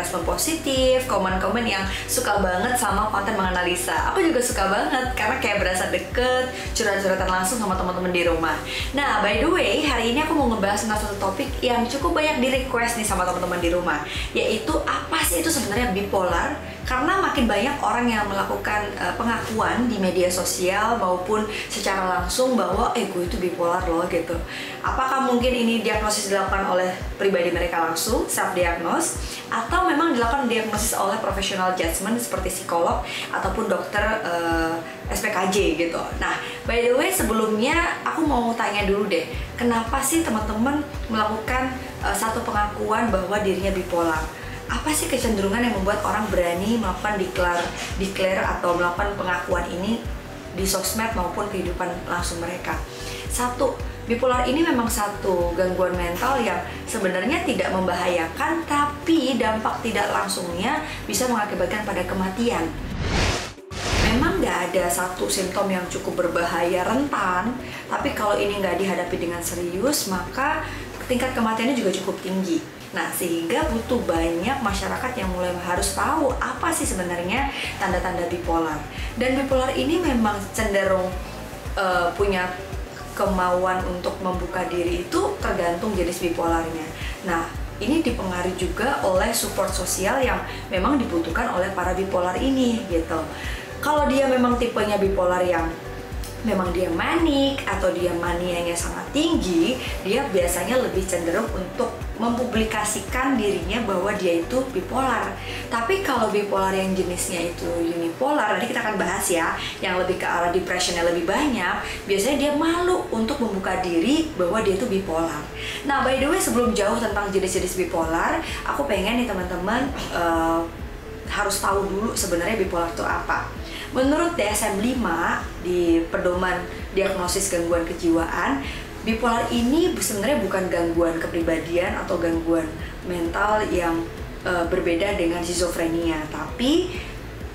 respon positif, komen-komen yang suka banget sama konten menganalisa. Aku juga suka banget karena kayak berasa deket, curhat-curhatan langsung sama teman-teman di rumah. Nah, by the way, hari ini aku mau ngebahas tentang satu topik yang cukup banyak di request nih sama teman-teman di rumah, yaitu apa sih itu sebenarnya bipolar? Karena makin banyak orang yang melakukan uh, pengakuan di media sosial maupun secara langsung bahwa eh gue itu bipolar loh gitu. Apakah mungkin ini diagnosis dilakukan oleh pribadi mereka langsung, self diagnose atau memang dilakukan diagnosis oleh profesional judgment seperti psikolog ataupun dokter uh, eh, SPKJ gitu. Nah, by the way sebelumnya aku mau tanya dulu deh, kenapa sih teman-teman melakukan uh, satu pengakuan bahwa dirinya bipolar? apa sih kecenderungan yang membuat orang berani melakukan declare, declare atau melakukan pengakuan ini di sosmed maupun kehidupan langsung mereka? Satu, bipolar ini memang satu gangguan mental yang sebenarnya tidak membahayakan, tapi dampak tidak langsungnya bisa mengakibatkan pada kematian. Memang nggak ada satu simptom yang cukup berbahaya rentan, tapi kalau ini nggak dihadapi dengan serius, maka tingkat kematiannya juga cukup tinggi. Nah, sehingga butuh banyak masyarakat yang mulai harus tahu apa sih sebenarnya tanda-tanda bipolar. Dan bipolar ini memang cenderung uh, punya kemauan untuk membuka diri itu tergantung jenis bipolarnya. Nah, ini dipengaruhi juga oleh support sosial yang memang dibutuhkan oleh para bipolar ini gitu. Kalau dia memang tipenya bipolar yang memang dia manik atau dia manianya sangat tinggi, dia biasanya lebih cenderung untuk mempublikasikan dirinya bahwa dia itu bipolar. Tapi kalau bipolar yang jenisnya itu unipolar, nanti kita akan bahas ya, yang lebih ke arah depressionnya lebih banyak, biasanya dia malu untuk membuka diri bahwa dia itu bipolar. Nah, by the way, sebelum jauh tentang jenis-jenis bipolar, aku pengen nih teman-teman uh, harus tahu dulu sebenarnya bipolar itu apa Menurut DSM-5 di pedoman diagnosis gangguan kejiwaan, bipolar ini sebenarnya bukan gangguan kepribadian atau gangguan mental yang uh, berbeda dengan schizofrenia, tapi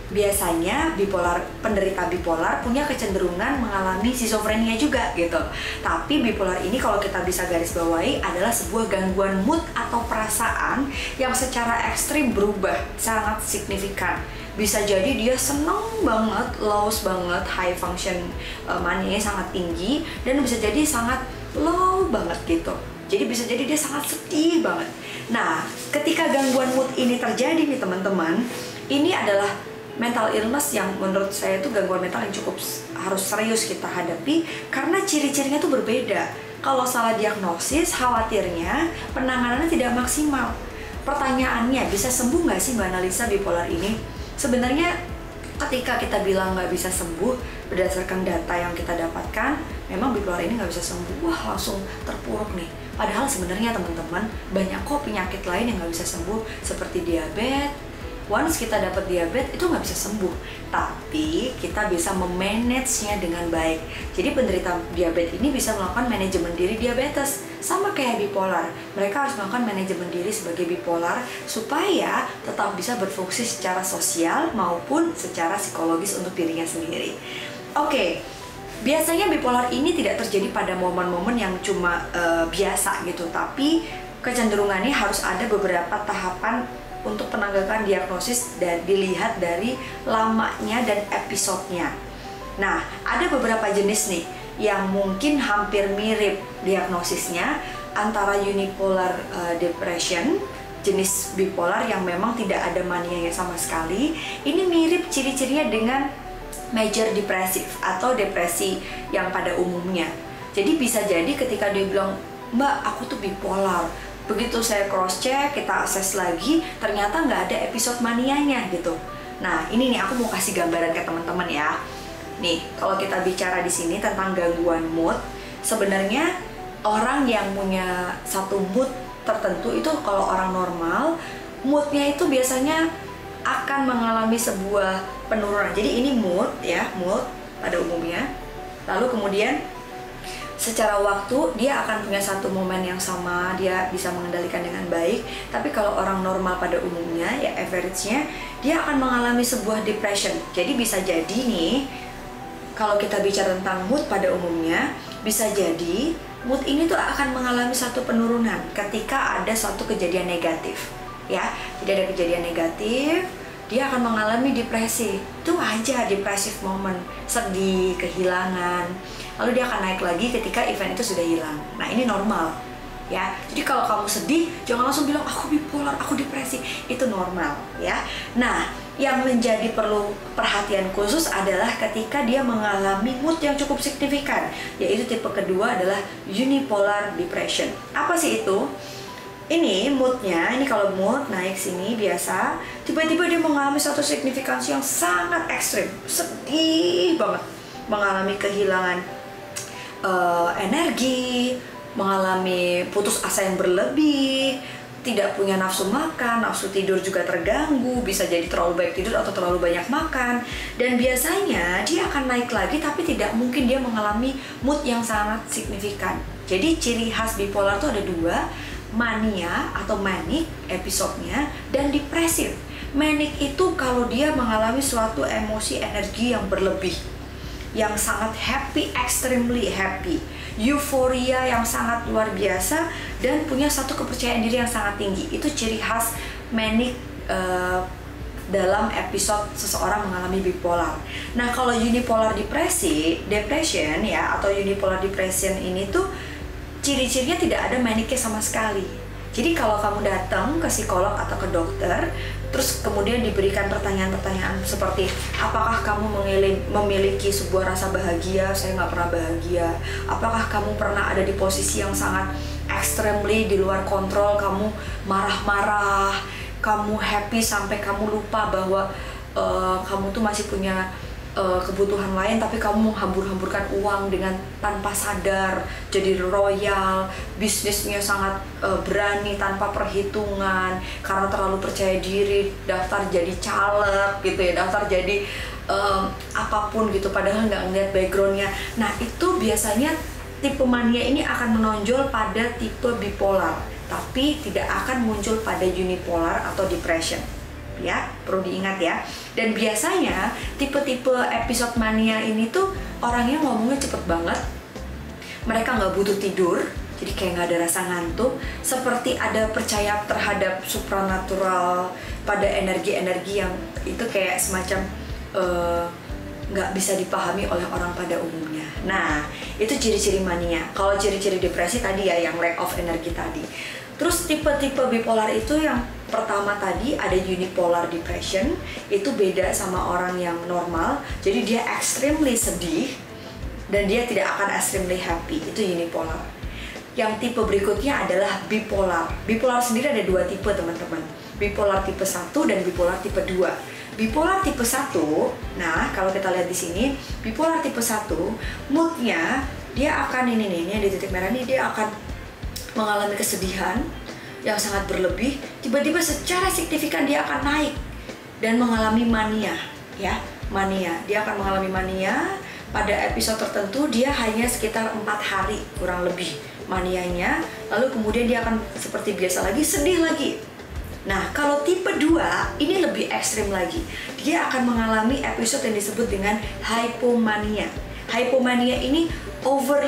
biasanya bipolar penderita bipolar punya kecenderungan mengalami schizofrenia juga gitu. Tapi bipolar ini kalau kita bisa garis bawahi adalah sebuah gangguan mood atau perasaan yang secara ekstrim berubah sangat signifikan bisa jadi dia seneng banget, lows banget, high function uh, money sangat tinggi dan bisa jadi sangat low banget gitu. Jadi bisa jadi dia sangat sedih banget. Nah, ketika gangguan mood ini terjadi nih teman-teman, ini adalah mental illness yang menurut saya itu gangguan mental yang cukup harus serius kita hadapi karena ciri-cirinya tuh berbeda. Kalau salah diagnosis, khawatirnya penanganannya tidak maksimal. Pertanyaannya, bisa sembuh nggak sih Mbak Analisa bipolar ini? Sebenarnya ketika kita bilang nggak bisa sembuh berdasarkan data yang kita dapatkan memang bipolar ini nggak bisa sembuh. Wah langsung terpuruk nih. Padahal sebenarnya teman-teman banyak kok penyakit lain yang nggak bisa sembuh seperti diabetes. Once kita dapat diabetes itu nggak bisa sembuh. Tapi kita bisa memanage-nya dengan baik. Jadi penderita diabetes ini bisa melakukan manajemen diri diabetes sama kayak bipolar mereka harus melakukan manajemen diri sebagai bipolar supaya tetap bisa berfungsi secara sosial maupun secara psikologis untuk dirinya sendiri oke okay. Biasanya bipolar ini tidak terjadi pada momen-momen yang cuma uh, biasa gitu, tapi kecenderungannya harus ada beberapa tahapan untuk penanggakan diagnosis dan dilihat dari lamanya dan episodenya. Nah, ada beberapa jenis nih yang mungkin hampir mirip diagnosisnya antara unipolar uh, depression jenis bipolar yang memang tidak ada manianya sama sekali. Ini mirip ciri-cirinya dengan major depresif atau depresi yang pada umumnya. Jadi bisa jadi ketika dia bilang, "Mbak, aku tuh bipolar." begitu saya cross check kita akses lagi ternyata nggak ada episode manianya gitu nah ini nih aku mau kasih gambaran ke teman-teman ya nih kalau kita bicara di sini tentang gangguan mood sebenarnya orang yang punya satu mood tertentu itu kalau orang normal moodnya itu biasanya akan mengalami sebuah penurunan. Jadi ini mood ya mood pada umumnya. Lalu kemudian secara waktu dia akan punya satu momen yang sama dia bisa mengendalikan dengan baik. Tapi kalau orang normal pada umumnya ya average-nya dia akan mengalami sebuah depression. Jadi bisa jadi nih kalau kita bicara tentang mood pada umumnya bisa jadi mood ini tuh akan mengalami satu penurunan ketika ada suatu kejadian negatif ya. Jadi ada kejadian negatif dia akan mengalami depresi. Itu aja depressive moment. Sedih kehilangan. Lalu dia akan naik lagi ketika event itu sudah hilang. Nah ini normal ya. Jadi kalau kamu sedih jangan langsung bilang aku bipolar aku depresi. Itu normal ya. Nah yang menjadi perlu perhatian khusus adalah ketika dia mengalami mood yang cukup signifikan yaitu tipe kedua adalah unipolar depression. Apa sih itu? Ini moodnya ini kalau mood naik sini biasa tiba-tiba dia mengalami satu signifikansi yang sangat ekstrim sedih banget. Mengalami kehilangan uh, energi mengalami putus asa yang berlebih tidak punya nafsu makan, nafsu tidur juga terganggu, bisa jadi terlalu baik tidur atau terlalu banyak makan. Dan biasanya dia akan naik lagi tapi tidak mungkin dia mengalami mood yang sangat signifikan. Jadi ciri khas bipolar itu ada dua, mania atau manic episodenya dan depresif. Manic itu kalau dia mengalami suatu emosi energi yang berlebih, yang sangat happy, extremely happy euforia yang sangat luar biasa dan punya satu kepercayaan diri yang sangat tinggi. Itu ciri khas manic uh, dalam episode seseorang mengalami bipolar. Nah, kalau unipolar depresi, depression ya atau unipolar depression ini tuh ciri-cirinya tidak ada maniknya sama sekali. Jadi kalau kamu datang ke psikolog atau ke dokter, terus kemudian diberikan pertanyaan-pertanyaan seperti apakah kamu memiliki sebuah rasa bahagia? Saya nggak pernah bahagia. Apakah kamu pernah ada di posisi yang sangat extremely di luar kontrol? Kamu marah-marah kamu happy sampai kamu lupa bahwa uh, kamu tuh masih punya uh, kebutuhan lain tapi kamu menghambur-hamburkan uang dengan tanpa sadar jadi royal bisnisnya sangat uh, berani tanpa perhitungan karena terlalu percaya diri daftar jadi caleg gitu ya daftar jadi um, apa pun gitu padahal nggak ngeliat backgroundnya. Nah itu biasanya tipe mania ini akan menonjol pada tipe bipolar tapi tidak akan muncul pada unipolar atau depression ya perlu diingat ya dan biasanya tipe-tipe episode mania ini tuh orangnya ngomongnya cepet banget mereka nggak butuh tidur jadi kayak nggak ada rasa ngantuk seperti ada percaya terhadap supranatural pada energi-energi yang itu kayak semacam uh, nggak bisa dipahami oleh orang pada umumnya. Nah, itu ciri-ciri mania. Kalau ciri-ciri depresi tadi ya yang lack of energi tadi. Terus tipe-tipe bipolar itu yang pertama tadi ada unipolar depression, itu beda sama orang yang normal. Jadi dia extremely sedih dan dia tidak akan extremely happy. Itu unipolar. Yang tipe berikutnya adalah bipolar. Bipolar sendiri ada dua tipe, teman-teman. Bipolar tipe 1 dan bipolar tipe 2. Bipolar tipe 1, nah kalau kita lihat di sini, bipolar tipe 1 moodnya dia akan ini nih, ini di titik merah ini dia akan mengalami kesedihan yang sangat berlebih, tiba-tiba secara signifikan dia akan naik dan mengalami mania, ya, mania. Dia akan mengalami mania pada episode tertentu dia hanya sekitar empat hari kurang lebih manianya, lalu kemudian dia akan seperti biasa lagi sedih lagi. Nah, kalau tipe 2 ini lebih ekstrim lagi. Dia akan mengalami episode yang disebut dengan hypomania. Hypomania ini over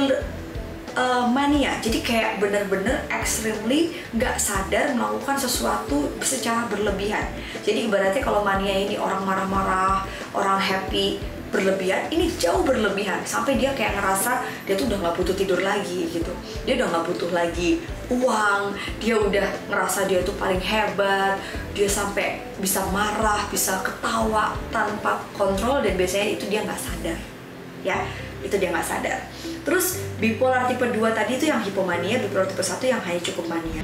uh, mania. Jadi kayak bener-bener extremely nggak sadar melakukan sesuatu secara berlebihan. Jadi ibaratnya kalau mania ini orang marah-marah orang happy berlebihan ini jauh berlebihan. Sampai dia kayak ngerasa dia tuh udah nggak butuh tidur lagi gitu. Dia udah nggak butuh lagi uang dia udah ngerasa dia tuh paling hebat dia sampai bisa marah bisa ketawa tanpa kontrol dan biasanya itu dia nggak sadar. Ya itu dia nggak sadar terus bipolar tipe 2 tadi itu yang hipomania bipolar tipe 1 yang hanya cukup mania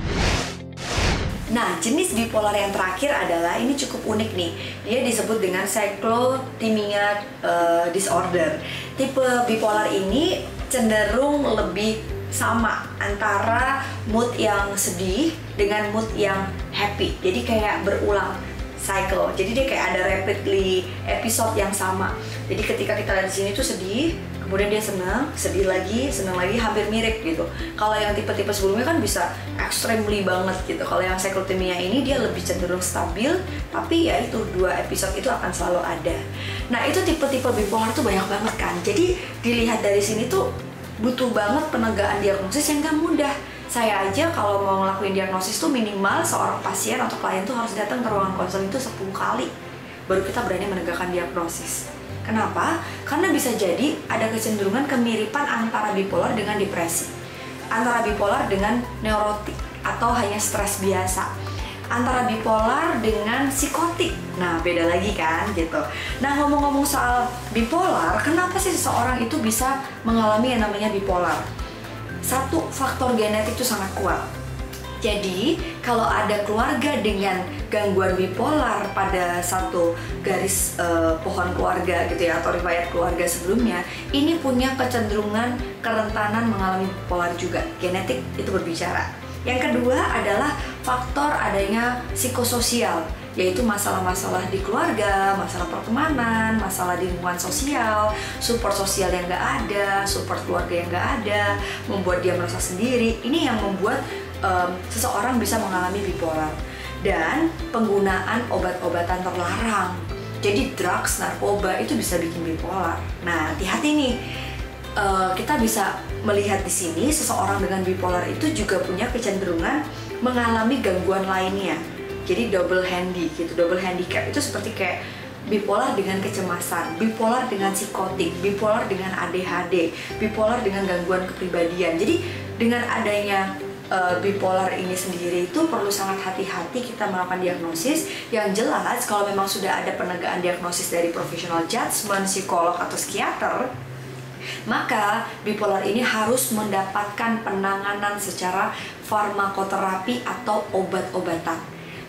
Nah, jenis bipolar yang terakhir adalah ini cukup unik nih. Dia disebut dengan cyclothymia uh, disorder. Tipe bipolar ini cenderung lebih sama antara mood yang sedih dengan mood yang happy. Jadi kayak berulang cycle. Jadi dia kayak ada rapidly episode yang sama. Jadi ketika kita lihat di sini tuh sedih, kemudian dia senang sedih lagi senang lagi hampir mirip gitu. Kalau yang tipe-tipe sebelumnya kan bisa extremely banget gitu. Kalau yang cyclothymia ini dia lebih cenderung stabil tapi ya itu dua episode itu akan selalu ada. Nah itu tipe-tipe bipolar tuh banyak banget kan. Jadi dilihat dari sini tuh butuh banget penegakan diagnosis yang gak mudah. Saya aja kalau mau ngelakuin diagnosis tuh minimal seorang pasien atau klien tuh harus datang ke ruangan konseling itu 10 kali baru kita berani menegakkan diagnosis. Kenapa? Karena bisa jadi ada kecenderungan kemiripan antara bipolar dengan depresi. Antara bipolar dengan neurotik atau hanya stres biasa. Antara bipolar dengan psikotik. Nah, beda lagi kan gitu. Nah, ngomong-ngomong soal bipolar, kenapa sih seseorang itu bisa mengalami yang namanya bipolar? satu faktor genetik itu sangat kuat. Jadi, kalau ada keluarga dengan gangguan bipolar pada satu garis uh, pohon keluarga gitu ya atau riwayat keluarga sebelumnya, ini punya kecenderungan kerentanan mengalami bipolar juga. Genetik itu berbicara. Yang kedua adalah faktor adanya psikososial yaitu masalah-masalah di keluarga, masalah pertemanan, masalah di lingkungan sosial, support sosial yang gak ada, support keluarga yang gak ada, membuat dia merasa sendiri. Ini yang membuat um, seseorang bisa mengalami bipolar dan penggunaan obat-obatan terlarang. Jadi drugs, narkoba itu bisa bikin bipolar. Nah, hati-hati nih. Uh, kita bisa melihat di sini seseorang dengan bipolar itu juga punya kecenderungan mengalami gangguan lainnya jadi double handy gitu double handicap itu seperti kayak bipolar dengan kecemasan, bipolar dengan psikotik, bipolar dengan ADHD, bipolar dengan gangguan kepribadian. Jadi dengan adanya uh, bipolar ini sendiri itu perlu sangat hati-hati kita melakukan diagnosis. Yang jelas kalau memang sudah ada penegakan diagnosis dari profesional judgment, psikolog atau psikiater maka bipolar ini harus mendapatkan penanganan secara farmakoterapi atau obat-obatan.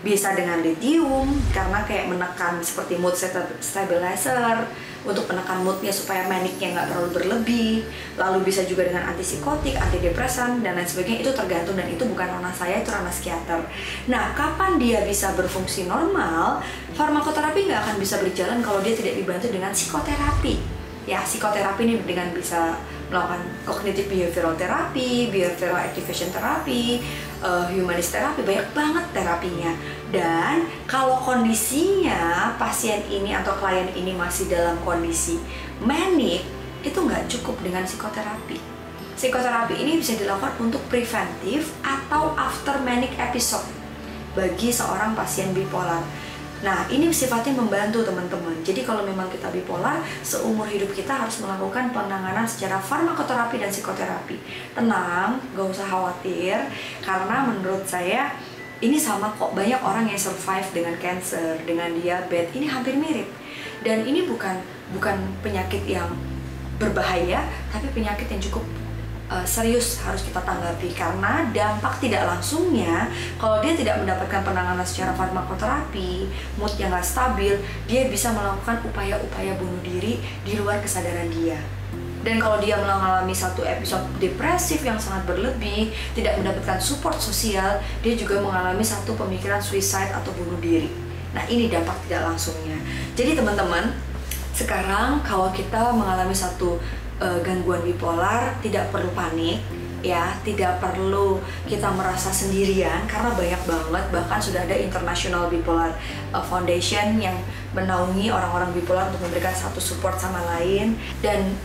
Bisa dengan lithium karena kayak menekan seperti mood stabilizer untuk menekan moodnya supaya maniknya nggak terlalu berlebih lalu bisa juga dengan antipsikotik, antidepresan dan lain sebagainya itu tergantung dan itu bukan ranah saya itu ranah psikiater. Nah kapan dia bisa berfungsi normal farmakoterapi nggak akan bisa berjalan kalau dia tidak dibantu dengan psikoterapi. Ya psikoterapi ini dengan bisa melakukan cognitive behavioral therapy, behavioral activation therapy, uh, humanist therapy, banyak banget terapinya. Dan kalau kondisinya pasien ini atau klien ini masih dalam kondisi manic, itu nggak cukup dengan psikoterapi. Psikoterapi ini bisa dilakukan untuk preventif atau after manic episode bagi seorang pasien bipolar. Nah, ini sifatnya membantu teman-teman. Jadi kalau memang kita bipolar, seumur hidup kita harus melakukan penanganan secara farmakoterapi dan psikoterapi. Tenang, gak usah khawatir, karena menurut saya ini sama kok banyak orang yang survive dengan cancer, dengan diabetes, ini hampir mirip. Dan ini bukan bukan penyakit yang berbahaya, tapi penyakit yang cukup uh, serius harus kita tanggapi karena dampak tidak langsungnya kalau dia tidak mendapatkan penanganan secara farmakoterapi, mood yang nggak stabil, dia bisa melakukan upaya-upaya bunuh diri di luar kesadaran dia. Dan kalau dia mengalami satu episode depresif yang sangat berlebih, tidak mendapatkan support sosial, dia juga mengalami satu pemikiran suicide atau bunuh diri. Nah, ini dampak tidak langsungnya. Jadi teman-teman, sekarang kalau kita mengalami satu uh, gangguan bipolar tidak perlu panik ya. Tidak perlu kita merasa sendirian karena banyak banget bahkan sudah ada International Bipolar uh, Foundation yang menaungi orang-orang bipolar untuk memberikan satu support sama lain. Dan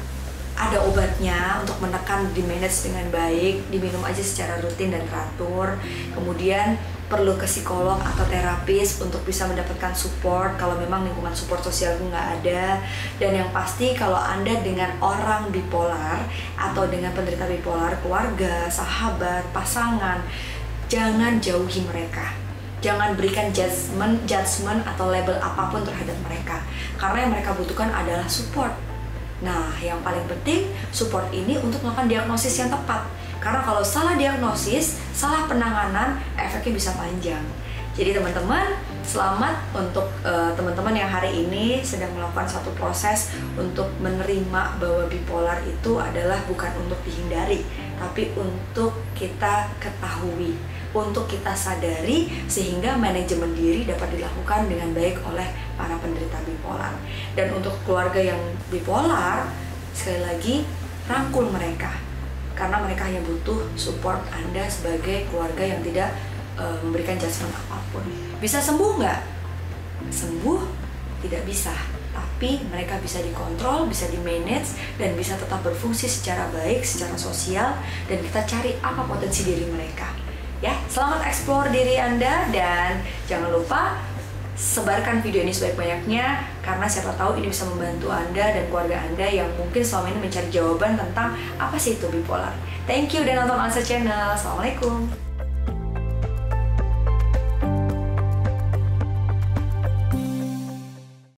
ada obatnya untuk menekan di manage dengan baik diminum aja secara rutin dan teratur. Kemudian perlu ke psikolog atau terapis untuk bisa mendapatkan support kalau memang lingkungan support sosial nggak ada. Dan yang pasti kalau anda dengan orang bipolar atau dengan penderita bipolar keluarga sahabat pasangan jangan jauhi mereka. Jangan berikan judgment judgment atau label apa pun terhadap mereka. Karena yang mereka butuhkan adalah support. Nah yang paling penting support ini untuk melakukan diagnosis yang tepat karena kalau salah diagnosis, salah penanganan, efeknya bisa panjang. Jadi teman-teman, selamat untuk uh, teman-teman yang hari ini sedang melakukan satu proses untuk menerima bahwa bipolar itu adalah bukan untuk dihindari, tapi untuk kita ketahui, untuk kita sadari sehingga manajemen diri dapat dilakukan dengan baik oleh para penderita bipolar. Dan untuk keluarga yang bipolar, sekali lagi rangkul mereka karena mereka hanya butuh support Anda sebagai keluarga yang tidak uh, memberikan judgement apa pun. Bisa sembuh nggak? Sembuh tidak bisa, tapi mereka bisa dikontrol, bisa di-manage, dan bisa tetap berfungsi secara baik, secara sosial, dan kita cari apa potensi diri mereka. Ya, selamat explore diri Anda, dan jangan lupa sebarkan video ini sebaik-banyaknya karena siapa tahu ini bisa membantu Anda dan keluarga Anda yang mungkin selama ini mencari jawaban tentang apa sih itu bipolar. Thank you dan nonton Alsa Channel. Assalamualaikum.